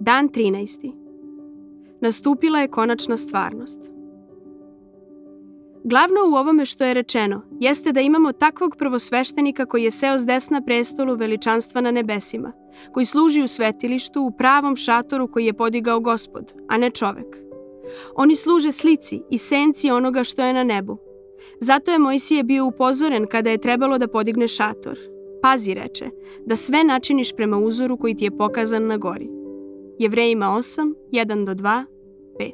Dan 13. Nastupila je konačna stvarnost. Glavno u ovome što je rečeno jeste da imamo takvog prvosveštenika koji je seo s desna prestolu veličanstva na nebesima, koji služi u svetilištu u pravom šatoru koji je podigao gospod, a ne čovek. Oni služe slici i senci onoga što je na nebu. Zato je Mojsije bio upozoren kada je trebalo da podigne šator. Pazi, reče, da sve načiniš prema uzoru koji ti je pokazan na gori. Jevrejima 8, 1 do 2, 5.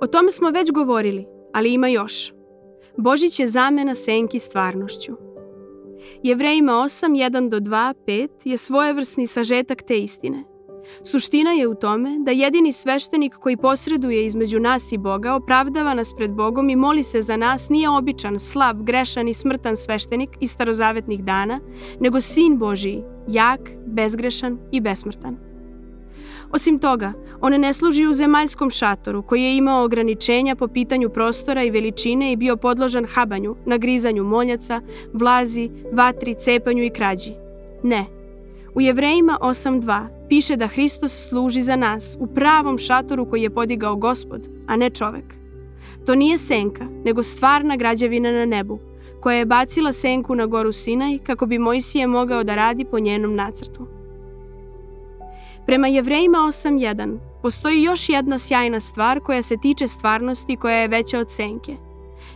O tome smo već govorili, ali ima još. Božić je zamena senki stvarnošću. Jevrejima 8, 1 do 2, 5 je svojevrsni sažetak te istine. Suština je u tome da jedini sveštenik koji posreduje između nas i Boga opravdava nas pred Bogom i moli se za nas nije običan, slab, grešan i smrtan sveštenik iz starozavetnih dana, nego Sin Božiji, jak, bezgrešan i besmrtan. Osim toga, on ne služi u zemaljskom šatoru koji je imao ograničenja po pitanju prostora i veličine i bio podložan habanju, nagrizanju moljaca, vlazi, vatri, cepanju i krađi. Ne. U Jevrejima 8.2 piše da Hristos služi za nas u pravom šatoru koji je podigao gospod, a ne čovek. To nije senka, nego stvarna građevina na nebu, koja je bacila senku na goru Sinaj kako bi Mojsije mogao da radi po njenom nacrtu. Prema Jevrejima 8.1 postoji još jedna sjajna stvar koja se tiče stvarnosti koja je veća od senke.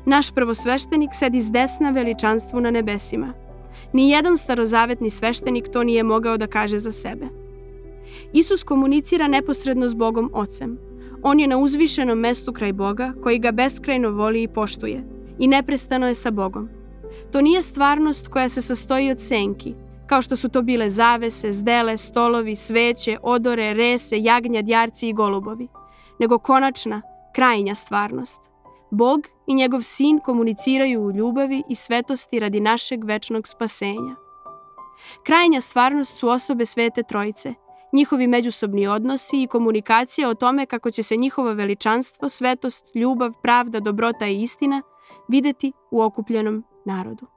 Naš prvosveštenik sedi s desna veličanstvu na nebesima. Nijedan starozavetni sveštenik to nije mogao da kaže za sebe. Isus komunicira neposredno s Bogom Ocem. On je na uzvišenom mestu kraj Boga koji ga beskrajno voli i poštuje i neprestano je sa Bogom. To nije stvarnost koja se sastoji od senki, kao što su to bile zavese, zdele, stolovi, sveće, odore, rese, jagnja, djarci i golubovi, nego konačna, krajnja stvarnost. Bog i njegov sin komuniciraju u ljubavi i svetosti radi našeg večnog spasenja. Krajnja stvarnost su osobe Svete Trojice, njihovi međusobni odnosi i komunikacija o tome kako će se njihovo veličanstvo, svetost, ljubav, pravda, dobrota i istina videti u okupljenom narodu.